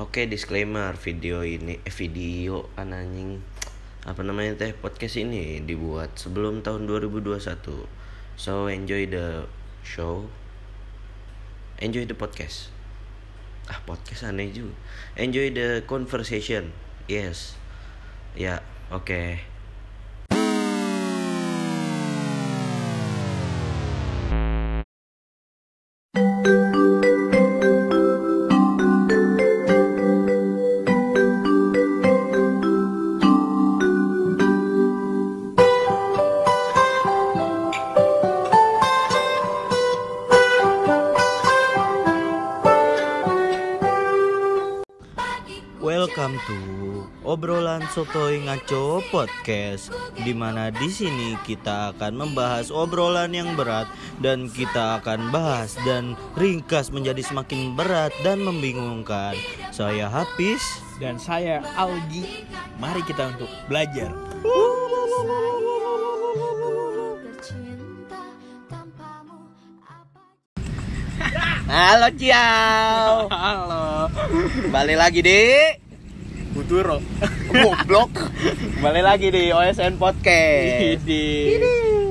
Oke disclaimer video ini eh video kan anjing. Apa namanya teh podcast ini dibuat sebelum tahun 2021 so enjoy the show. Enjoy the podcast. Ah podcast aneh juga. Enjoy the conversation. Yes. Ya oke Welcome to obrolan sotoy ngaco podcast di mana di sini kita akan membahas obrolan yang berat dan kita akan bahas dan ringkas menjadi semakin berat dan membingungkan. Saya Hafiz. dan saya Algi. Mari kita untuk belajar. Halo ciao. Halo, Balik lagi di Buturo. goblok. Balik lagi di OSN podcast. Di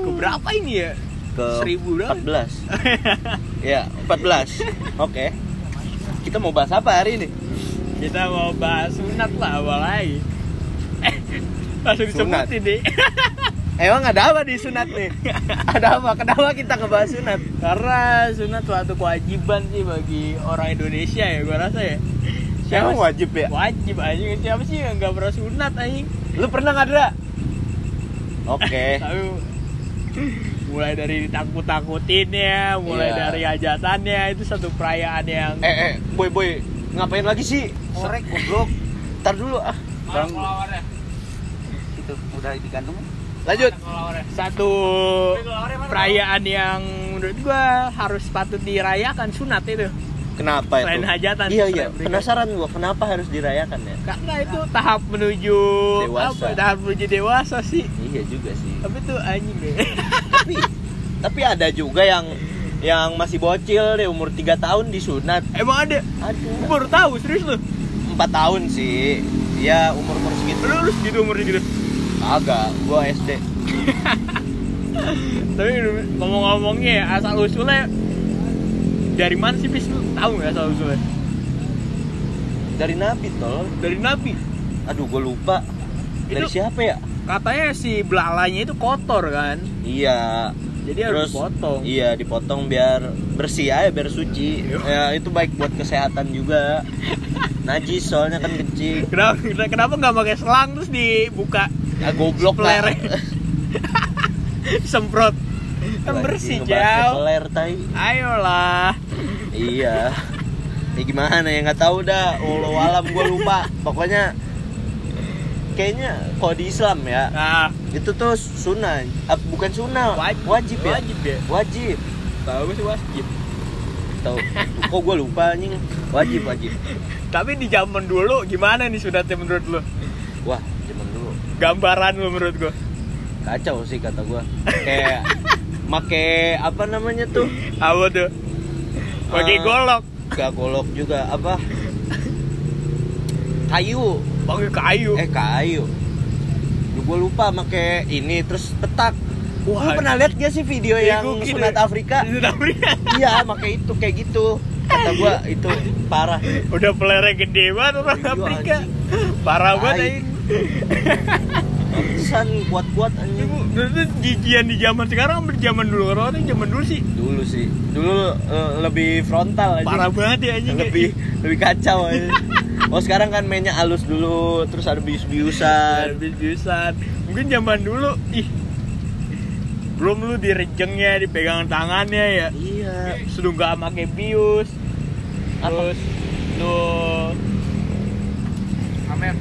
keberapa ini ya? Ke Seribu dah. 14. ya, 14. Oke. Kita mau bahas apa hari ini? Kita mau bahas sunat lah awal lagi. Eh, langsung Sunat. disebutin deh. Emang ada apa di sunat nih? ada apa? Kenapa kita ngebahas sunat? Karena sunat suatu kewajiban sih bagi orang Indonesia ya, gua rasa ya. Emang wajib ya? Wajib anjing. Siapa sih yang nggak pernah sunat anjing? Lu pernah nggak Dra? Oke. Tapi mulai dari ditakut-takutinnya, mulai Iya. dari hajatannya itu satu perayaan yang eh, eh, boy boy, ngapain lagi sih? Serek goblok. Ntar dulu ah. Bang, itu udah digantung Lanjut. satu perayaan yang menurut gua harus patut dirayakan sunat itu Kenapa itu? Selain hajatan, Iya iya. Penasaran gua kenapa harus dirayakan ya? karena itu tahap menuju Dewasa. apa tahap menuju dewasa sih Iya juga sih. tapi itu anjing deh tapi tapi ada juga yang yang masih bocil deh umur 3 tahun disunat. emang ada Aduh. Gua baru tahu serius lu 4 tahun sih. Ya umur-umur segitu. lu lu segitu umur segitu Agak, gua SD. tapi ngomong-ngomongnya ya, asal usulnya dari mana sih bis lu tahu nggak asal usulnya Dari Nabi tol. dari nabi Aduh, gua lupa. Dari Itu- siapa ya? katanya si belalainya itu kotor kan Iya. jadi harus Terus dipotong Iya, dipotong biar bersih aja, biar suci. Iya. Ya, itu baik buat kesehatan juga. Najis soalnya kan kecil. kenapa kenapa nggak pakai selang terus dibuka Ah, goblok lah. Semprot kan bersih jauh ayolah Iya. Ya gimana ya nggak tahu dah. Allah alam gue lupa. Pokoknya kayaknya kalau di Islam ya nah itu tuh sunnah, Ah, bukan sunnah, wajib wajib ya. wajib ya Wajib. tahu gue sih wajib Tahu. Kok gue lupa anjing. Wajib wajib. tapi di zaman dulu gimana nih sunatnya menurut lo Wah, zaman dulu gambaran lo menurut gue kacau sih kata gue. Kayak make apa namanya tuh? apa tuh pakai Eh, golok Gak golok juga apa? Kayu. pakai kayu Eh kayu. Gue lupa make ini terus petak. Wah, Lu pernah lihat gak sih video yang Bego gitu. sunat Afrika? Sunat Afrika iya, make itu kayak gitu. Kata gua itu parah. udah pelernya gede banget orang Afrika parah banget ini Pantesan kuat-kuat anjing. Berarti jijian di zaman sekarang sama di zaman dulu orang orang zaman dulu sih Dulu sih. Dulu eh, lebih frontal aja. parah banget ya anjing lebih lebih kacau aja. Oh sekarang kan mainnya halus dulu, terus ada bius-biusan. habis biusan mungkin zaman dulu ih belum lu direjengnya dipegang tangannya ya Iya. sudah nggak pakai bius Apa? terus lu Amer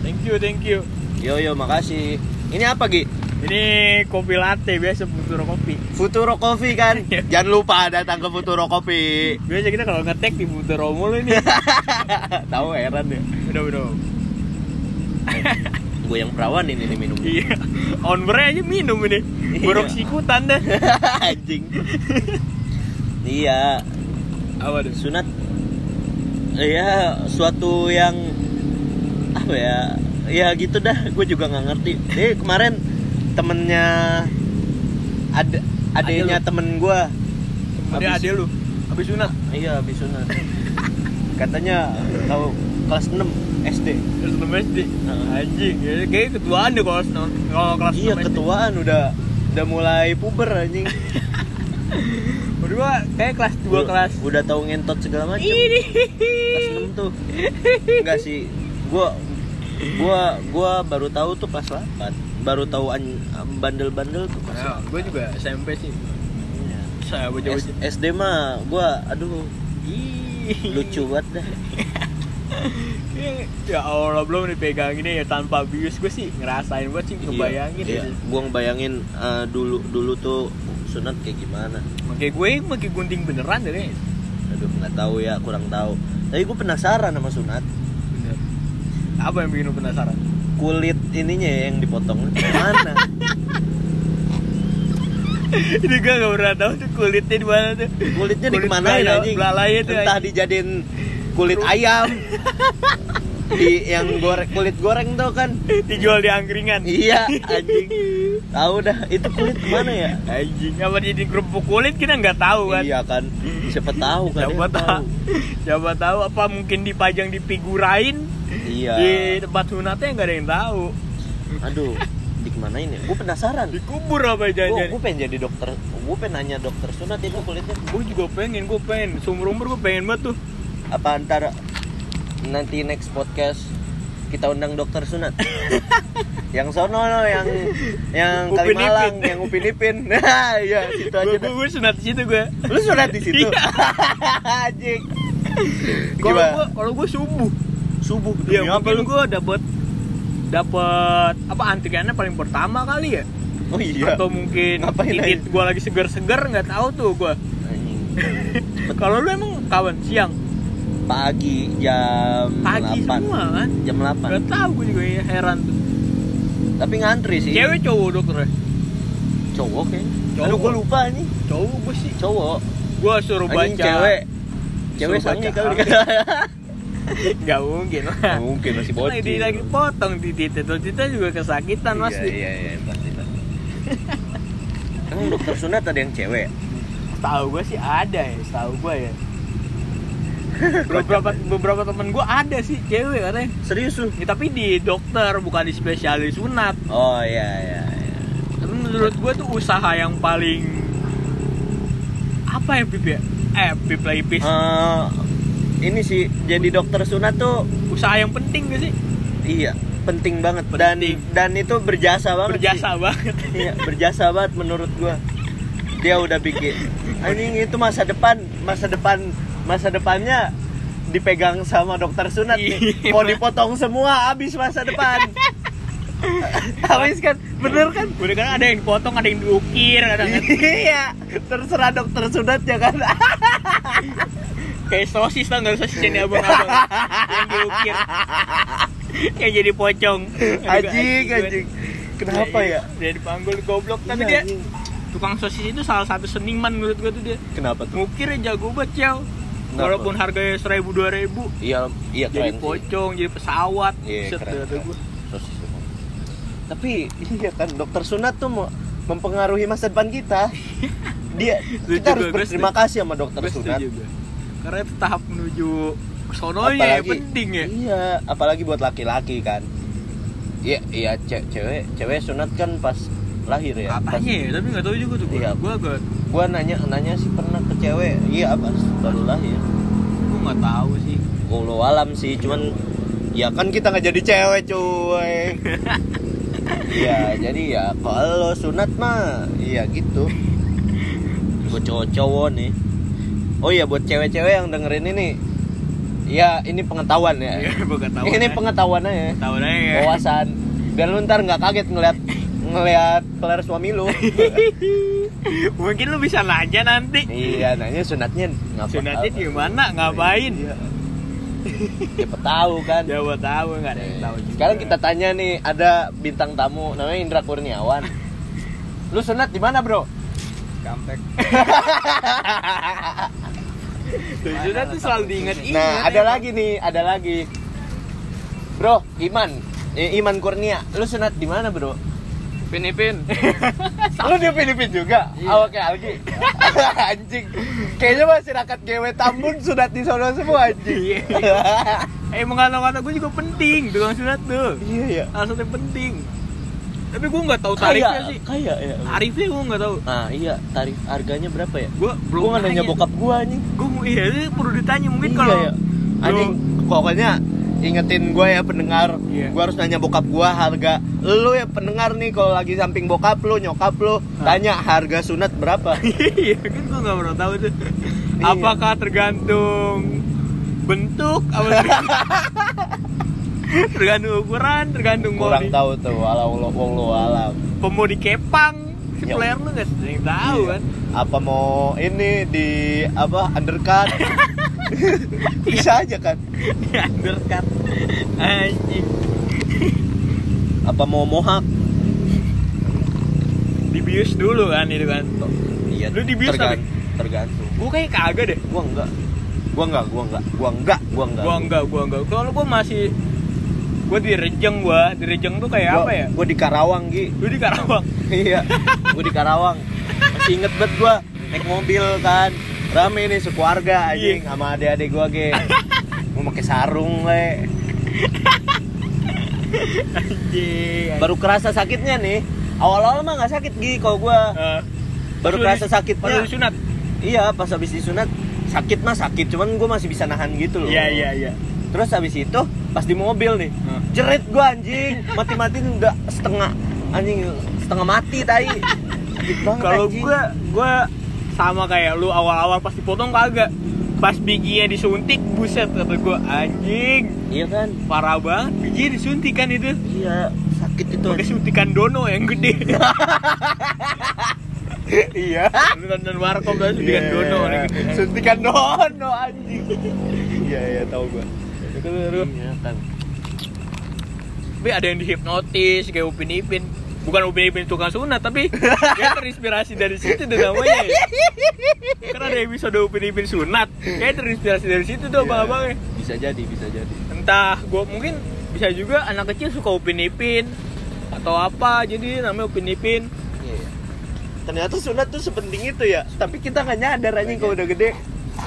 thank you thank you Yo yo makasih. Ini apa Gi? ini kopi latte biasa butuh kopi Futuro Coffee kan? Jangan lupa datang ke Futuro Coffee. biasa kita kalau ngetek di butuh mulu ini Tahu heran ya. udah udah Gue yang perawan ini nih minum. iya on aja minum ini borok Iya. sikutan dah Anjing. iya, apa tuh sunat ya suatu yang apa ya ya gitu dah. Gue juga nggak ngerti. Eh kemarin temennya ada adanya temen gue Ada ade lu. Habis sunat. iya habis sunat katanya tahu kelas 6 SD Terus lu SD. Heeh. Anjing, ya, kayak ketuaan deh kalau senang- kalau kelas iya 6 SD. ketuaan. Udah udah mulai puber anjing. Gua kayak kelas 2 Udah- kelas. udah tahu ngentot segala macam kelas 6 tuh. Enggak sih. Gua gua gua baru tahu tuh kelas 8 baru tahu an- bandel-bandel tuh kelas Nah, gue juga SMP sih. Saya S-. SD mah gua aduh. Lucu banget dah. Ya Allah belum dipegangin ya tanpa bius. Gue sih ngerasain banget sih ngebayangin iya, ya. gua ngebayangin eh, dulu dulu tuh sunat kayak gimana. Makanya gue pakai gunting beneran deh aduh nggak tahu ya kurang tahu. Tapi gue penasaran sama sunat. Apa yang bikin lu penasaran? kulit ininya ya yang dipotong mana Ini gue gak pernah tahu tuh kulitnya di mana tuh. kulitnya Kulit dikemanain belala- anjing belalainya tuh, entah anjing. dijadiin kulit ayam di yang goreng kulit goreng tuh kan Dijual di angkringan. iya anjing tahu dah itu kulit ke mana ya Anjing, apa jadi kerupuk kulit kita nggak tahu kan? iya kan siapa tahu kan Siapa yang tahu? Siapa tahu apa mungkin dipajang di figurain iya di tempat sunatnya nggak ada yang tahu. aduh dikemanain ya gue penasaran Dikubur apa jangan gue pengen jadi dokter gue pengen nanya dokter sunat itu kulitnya Gue juga pengen, gue pengen. Seumur umur gue pengen banget tuh. apa antara nanti next podcast kita undang dokter sunat yang sono no, yang yang Upin Kalimalang Ipin. yang Upin Ipin nah iya situ aja Gue gue sunat di situ gue. lu sunat di situ Iya. anjing Kalau gue kalau gue subuh. Subuh Ya demi apa mungkin gue dapet dapet apa antriannya paling pertama kali ya? Oh iya. Atau mungkin Ngapain titit gue lagi seger-seger nggak tahu tuh gue kalau lu emang kawan siang? Pagi jam pagi 8 semua kan? Jam 8 nggak tahu gue juga ya heran tuh. Tapi ngantri sih. Cewek cowok dokternya cowok kayaknya. Cowok. aduh gue lupa nih cowok gue sih. Cowok. Gue suruh baca cewek. cewek sange kali nggak mungkin lah. Nggak mungkin masih bocil. lagi lagi potong titit itu titit juga kesakitan mas. Iya iya iya pasti pasti. Emang dokter sunat ada yang cewek? Tahu gue sih ada ya tahu gue ya. Beberapa beberapa temen gue ada sih cewek katanya. Serius lu Ya, tapi di dokter bukan di spesialis sunat. Oh iya iya iya. Tapi menurut gue tuh usaha yang paling apa ya pip ya? Eh pip lagi pis Eh, ini sih jadi dokter sunat tuh usaha yang penting gak sih? Iya penting banget. Dan Penting. dan itu berjasa banget berjasa sih. banget. Iya berjasa banget menurut gua. Dia udah bikin. Anjing itu masa depan masa depan masa depannya dipegang sama dokter sunat nih. Iya. mau dipotong semua habis masa depan. Habis kan? Bener kan? Udah kan ada yang dipotong ada yang diukir ada kan? Iya terserah dokter sunat ya kan kayak sosis tau nggak sosis ini abang-abang yang diukir yang jadi pocong anjing anjing kenapa ya dia dipanggul goblok tapi Iya, dia anjing. tukang sosis itu salah satu seniman menurut gua tuh dia kenapa tuh ngukirnya jago banget Ciao. Kenapa? walaupun harganya seribu dua ribu iya iya jadi keren sih. pocong jadi pesawat Iya, Set, keren, keren. gua. Sosis. Tapi iya kan dokter sunat tuh mau mempengaruhi masa depan kita. Dia kita harus berterima kasih sama dokter sunat. gua. Karena itu tahap menuju sononya ya penting ya Iya, apalagi buat laki-laki kan. Iya, iya ce- cewek cewek sunat kan pas lahir ya. Pas, katanya ya tapi nggak tahu juga tuh gua Iya. gua gua gua nanya nanya sih pernah ke cewek. Iya, pas baru lahir. gua nggak tahu sih Walau alam sih, cuman ya kan kita nggak jadi cewek cuy. Iya, jadi ya kalau sunat mah iya gitu. Buat cowok-cowok nih. Oh iya buat cewek-cewek yang dengerin ini. Ya ini pengetahuan ya. Iya, ini ya. pengetahuan aja. tahu aja ya Wawasan. Biar lu ntar nggak kaget ngeliat ngeliat kelar suami lu. mungkin lu bisa nanya nanti iya, nanya sunatnya ngapa? sunatnya di mana ngapain Iya. Siapa tahu kan. Jawa tahu nggak ada yang tahu juga. Sekarang kita tanya nih, ada bintang tamu namanya Indra Kurniawan. Lu sunat di mana, Bro? Kampek. Sunat tuh selalu diingat-ingat. Nah, ada emang. lagi nih, ada lagi. Bro, Iman. Eh, Iman Kurnia. Lu sunat di mana, Bro? Pinipin. Lu di Filipina juga? Iya. Awak kayak Algi. anjing. Kayaknya masyarakat GW Tambun sunat di sono semua anjing. Iya. Emang kata-kata gue juga penting tukang sunat tuh. Iya ya. Alasannya penting. Tapi gue nggak tahu tarifnya sih. Kayak ya. Tarifnya gue nggak tahu. Nah, iya, tarif harganya berapa ya? Gue belum Gua nggak nanya bokap gua anjing. Gue iya itu perlu ditanya mungkin Iya, kalau ya. anjing pokoknya ingetin gue ya pendengar Iya. gue harus nanya bokap gue harga lu ya pendengar nih kalau lagi samping bokap lu nyokap lu Hah? tanya harga sunat berapa Iya kan gue nggak pernah tahu tuh. Iya. Apakah tergantung bentuk? Apa tergantung, ukuran? Tergantung mau kurang di, tahu tuh walau lo wong lo alam mau dikepang? Si Ya. player lu nggak sering tahu Iya. kan? apa mau ini di apa undercut bisa aja kan Di undercut. Anjing. apa mau mohak Dibius dulu kan itu kan. iya Lu dibius tergan- tapi? tergantung Gue kayak kagak deh. gua enggak gua enggak gua enggak gua enggak gua enggak Gua enggak, gua enggak. Soalnya gua masih gua di Rejeng gua. Di Rejeng tuh kayak Gua- apa ya? gua di Karawang Gi Lu di Karawang. iya gue di Karawang masih inget banget gue naik mobil kan rame nih sekeluarga anjing Iya. sama adik-adik gue ge mau pakai sarung le Anjing. baru kerasa sakitnya nih awal-awal mah nggak sakit gi kalau gue Eh, baru kerasa sakitnya. Pas lu disunat. iya pas habis disunat sakit mah sakit cuman gue masih bisa nahan gitu loh Iya, iya, iya. Terus habis itu pas di mobil nih Hmm. jerit gue anjing mati-mati udah setengah anjing setengah mati tai Kalau gua gua sama kayak lu awal-awal pas dipotong kagak. Pas bijinya disuntik, buset kata gua anjing. iya kan Parah banget biji disuntik kan itu. iya sakit itu Pakai suntikan dono yang gede. iya nonton warkop dan suntikan dono yang gede. suntikan dono anjing iya iya tahu gua Itu lu- iya kan Tapi ada yang dihipnotis kayak Upin Ipin. Bukan Upin Ipin tukang sunat, tapi dia terinspirasi dari situ tuh namanya. Karena ada episode Upin Ipin sunat, kayak terinspirasi dari situ tuh abang-abangnya. bisa jadi bisa jadi Entah, gua mungkin bisa juga anak kecil suka Upin Ipin atau apa, jadi namanya Upin Ipin. iya iya. ternyata sunat tuh sepenting itu ya tapi kita nggak nyadar anjing kalau udah gede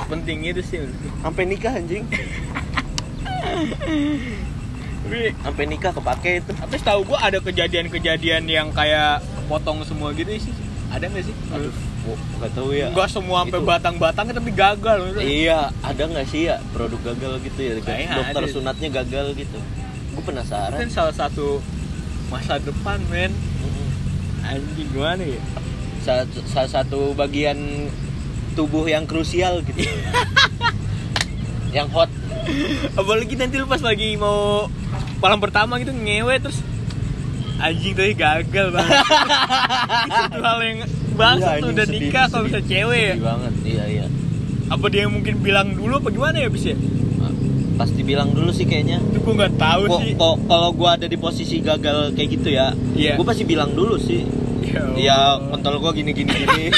Penting itu sih. sampai nikah anjing Tapi sampai nikah kepake itu. Tapi tahu gua ada kejadian-kejadian yang kayak potong semua gitu sih. Ada nggak sih? aduh nggak tahu ya. Enggak semua sampai batang-batang tapi gagal. iya ada nggak sih ya produk gagal gitu ya? Kayaknya dokter ada. sunatnya gagal gitu. Gue penasaran. Kan salah satu masa depan men. Anjing gimana ya? Salah, salah satu bagian tubuh yang krusial gitu yang hot. Apalagi nanti lu pas lagi mau malam pertama gitu ngewe terus. Anjing tadi gagal banget. Itu hal yang bangsa Iya, tuh udah sedih, nikah kalau bisa cewek ya? Sedih banget iya iya. Apa dia yang mungkin bilang dulu apa gimana ya bisa Ah, pasti bilang dulu sih kayaknya. Itu gua nggak tahu Kok sih. kok- kalau gua ada di posisi gagal kayak gitu ya Iya. gua pasti bilang dulu sih. Ya, ya kontol gua gini gini gini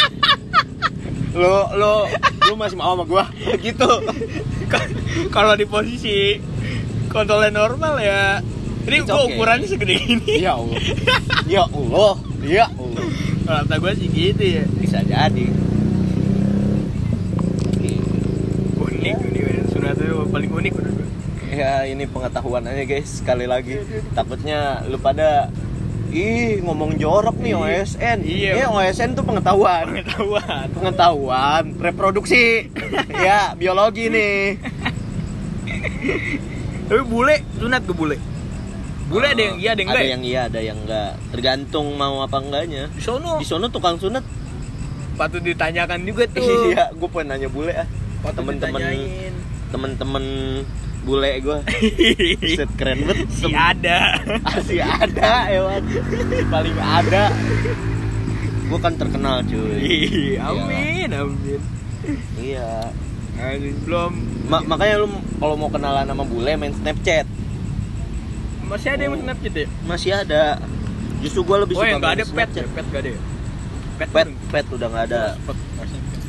lo lo lo masih mau sama gua? Gitu kalau di posisi kontrolnya normal ya ini gua okay. ukurannya segede ini. Ya allah. Ya allah. Ya allah. Kata gua sih gitu ya. Bisa jadi. Unik unik men. sunat itu paling unik menurut ya ini pengetahuan aja guys. Sekali lagi takutnya lu pada ih ngomong jorok nih Iya. OSN Iya. Eh, OSN tuh pengetahuan. Pengetahuan. Pengetahuan. Reproduksi. Ya biologi nih. Tapi bule sunat ke bule? Bule ada yang iya ada yang enggak ada ya? yang iya ada yang enggak. Tergantung mau apa enggaknya. Di sono. Di sono tukang sunat. Patut ditanyakan juga tuh. Iya gue pengen nanya bule ah. Temen-temen temen-temen bule gue set keren banget. Si ada. Masih ada ewan paling ada. Gue kan terkenal cuy. Ih, amin amin. Iya. Amin. belum? Ma- makanya lu kalau mau kenalan sama bule main snapchat. Masih ada yang mau snapchat ya masih ada. Justru gue lebih oh suka main ada pet Snapchat. ya? Pet nggak ada ya? Pet pet pet udah nggak ada. Pet,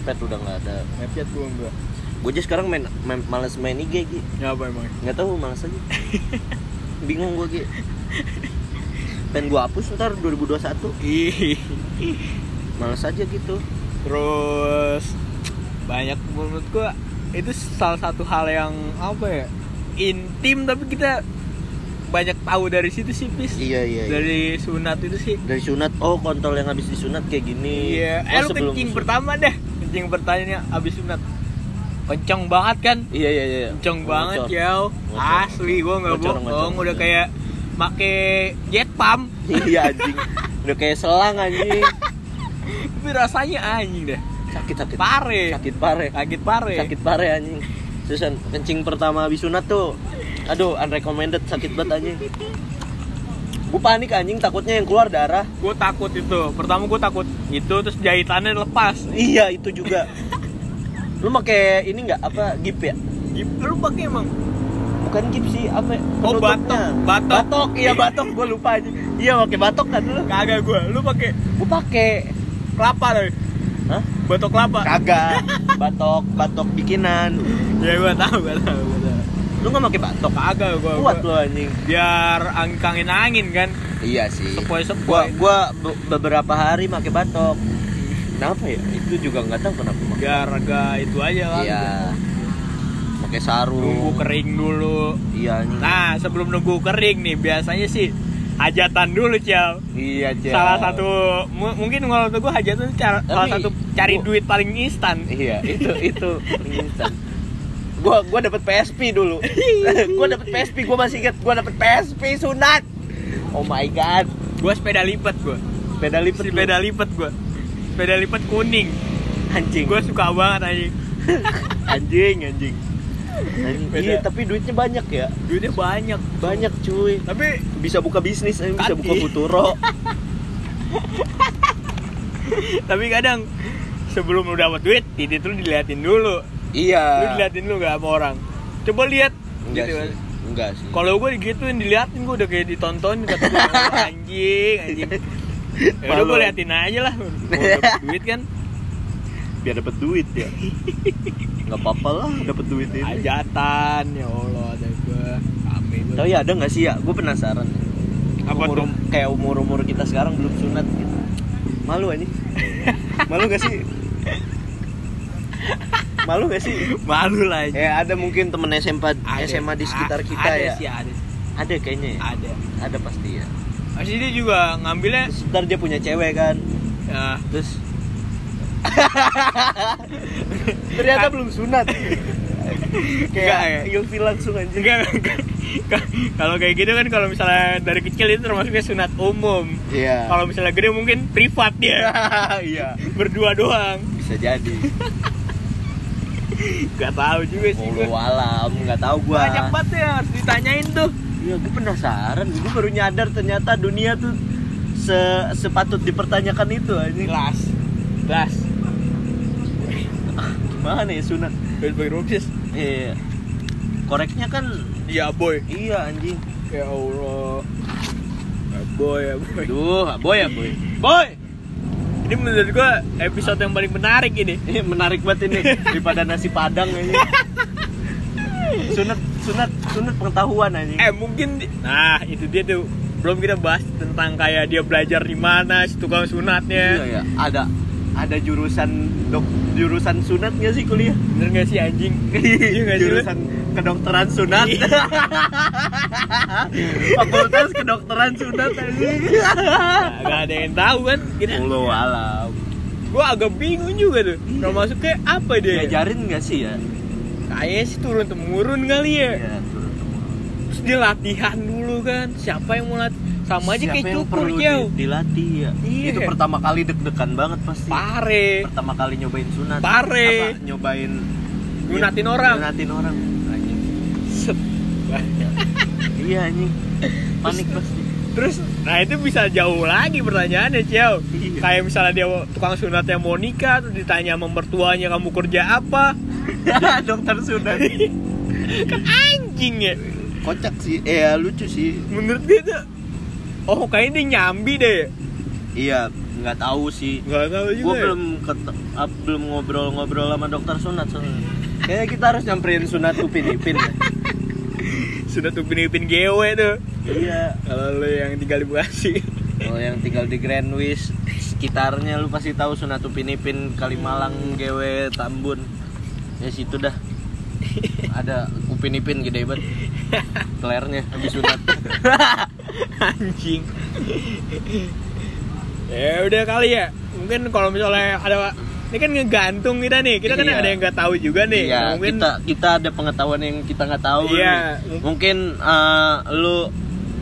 pet udah nggak ada. Snapchat gua enggak gue aja sekarang main, main males main IG Gi. Ya apa emang? nggak tahu males aja bingung gue Gi. pengen gue hapus ntar 2021 Ih. males aja gitu Terus banyak menurut gua itu salah satu hal yang apa ya? Intim tapi kita banyak tahu dari situ sih Pis. iya iya, iya. Dari sunat itu sih. dari sunat oh kontol yang habis disunat kayak gini Iya, Oh, eh lu kencing pertama deh. Kencing pertamanya abis sunat. Kenceng banget kan? iya iya iya Kenceng banget ya. Asli gua nggak bohong, udah kayak make jet pump. iya anjing udah kayak selang anjing Tapi rasanya anjing deh. sakit sakit Pare. sakit pare Sakit pare. sakit pare anjing terusan kencing pertama habis sunat tuh aduh unrecommended sakit banget anjing gue panik anjing takutnya yang keluar darah Gue takut itu. Pertama gue takut itu terus jahitannya lepas. iya itu juga lu pakai ini nggak apa gip ya Gimana lu pakai emang? bukan gip sih apa? Oh, batok. Batok. batok iya batok gue lupa aja iya pakai batok kan lu Kagak gue. Lu pakai gue pakai kelapa deh. Hah? Batok kelapa. kagak batok batok bikinan Ya gue tahu, gue tahu, lu nggak pakai batok Kagak gue. kuat lu anjing Biar angin angin kan. iya sih Sepoi gua sepoi. gua be- beberapa hari pakai batok kenapa ya itu juga nggak tahu kenapa Biar agak itu aja kan. iya pakai Nunggu sarung kering dulu. iya Nah, sebelum nunggu kering nih, biasanya sih hajatan dulu, Ciao. iya Jal. Salah satu mu- mungkin kalau gue hajatan cara, salah Tapi, satu cari gua- duit paling instan. iya itu itu instan gua gua dapet PSP dulu gua dapet PSP gua masih inget gua dapet PSP sunat oh my god Gue sepeda lipat gue. sepeda lipat. Sepeda lipat gue. Sepeda lipat kuning. anjing Gue suka banget anjing. anjing anjing iya tapi duitnya banyak ya Duitnya banyak. banyak cuy Tapi bisa buka bisnis eh, bisa buka futuro tapi kadang sebelum lu dapat duit, titik lu diliatin dulu. Lu iya diliatin dulu gak sama orang. Coba lihat enggak gitu sih kan. enggak sih Kalau gue digituin diliatin gue udah kayak ditonton kata gue "Oh, anjing anjing. Ya udah gue liatin aja lah. Duit kan biar dapat duit ya nggak apa-apa lah dapat duit ini hajatan ya Allah ada gue kami gue. tapi ada nggak sih ya gue penasaran Apa umur, tuh? kayak umur umur kita sekarang belum sunat gitu malu aja malu gak sih malu gak sih Malu lah anjing. ya ada mungkin temen SMA Ada. SMA di sekitar kita ada ya sih ada. ada kayaknya ya Ada. ada pasti ya Pasti dia juga ngambilnya terus ntar dia punya cewek kan ya, terus ternyata belum sunat kayak ya? ilfil langsung anjing Enggak, enggak. kalau kayak gitu kan kalau misalnya dari kecil itu termasuknya sunat umum. iya Kalau misalnya gede mungkin privat dia. iya Berdua doang. bisa jadi Gak tahu juga sih. Walau alam nggak tahu gua Banyak banget ya harus ditanyain tuh. Ya gue penasaran gue baru nyadar ternyata dunia tuh se sepatut dipertanyakan itu anjing Kelas. Kelas. gimana ya sunat Terus pakai rupsis. iya koreknya kan Iya boy. iya anjing Ya Allah. Ya boy, ya boy. Duh, boy ya boy. Boy. Ini menurut gua episode yang paling menarik ini. Ini menarik banget ini daripada nasi padang ini. Sunat, sunat, sunat pengetahuan anjing. Eh mungkin nah itu dia tuh belum kita bahas tentang kayak dia belajar di mana si tukang sunatnya. Iya ya, ada ada jurusan dok jurusan sunat nggak sih kuliah? Bener gak sih anjing? Iya sih lu? jurusan kedokteran sunat. Iya. Fakultas kedokteran sunat anjing. Nah, gak ada yang tahu kan kita Allah alam. gua agak bingung juga tuh kalau masuk kayak apa dia Diajarin nggak sih ya? Kayaknya sih turun temurun kali ya Iya, turun temurun. terus dia latihan dulu kan siapa yang mau latih sama aja Siapa kayak cukur perlu jauh di- dilatih ya? Iya. Itu pertama kali deg-degan banget pasti. pare pertama kali nyobain sunat Pare. apa nyobain orang. nyunatin orang anjing Set. iya anjing panik pasti terus nah itu bisa jauh lagi pertanyaannya Ciao Iya. kayak misalnya dia tukang sunatnya mau nikah terus ditanya sama mertuanya kamu kerja apa dokter sunat kan anjing ya kocak sih eh ya, lucu sih menurut dia tuh oh kayaknya dia nyambi deh iya nggak tahu sih nggak tahu juga gue ya. belum ket- ah, belum ngobrol-ngobrol sama dokter sunat soalnya Kayaknya kita harus nyamperin sunat Upin Ipin. ya. Sudah tuh pinipin gewe tuh. iya. Kalau lu yang tinggal di Bekasi. Kalau yang tinggal di Grand Wish sekitarnya lu pasti tahu sunat Upin Ipin Kalimalang, GW, Tambun. Ya situ dah. Ada Upin Ipin gede banget. Flarenya habis sunat. Anjing. ya udah kali ya. Mungkin kalau misalnya ada ini kan ngegantung kita nih. Kita kan Iya. ada yang nggak tahu juga nih. Iya, mungkin kita kita ada pengetahuan yang kita nggak tahu. Iya. nih. Mungkin eh, lu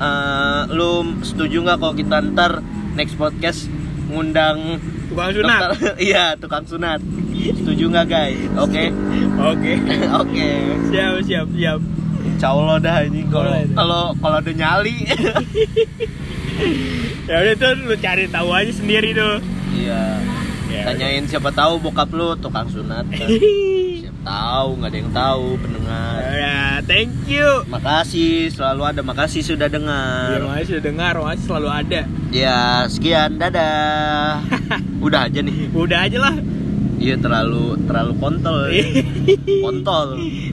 eh, lu setuju nggak kalau kita ntar next podcast ngundang tukang sunat. dokter- Iya, tukang sunat. Setuju nggak guys? Oke. Oke. Oke. Siap, siap, siap. Insya Allah dah ini kalau kalau kalau ada nyali. Ya udah tuh lu cari tahu aja sendiri tuh. Iya. Ya, Tanyain siapa tahu bokap lu tukang sunat. kan. Siapa tahu nggak ada yang tahu pendengar. Ya, thank you. Makasih selalu ada makasih sudah Ya, dengar. makasih sudah dengar, makasih selalu ada. Ya sekian dadah. Udah aja nih. Udah aja lah. Iya terlalu terlalu kontol. kontol.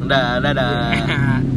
Udah dadah.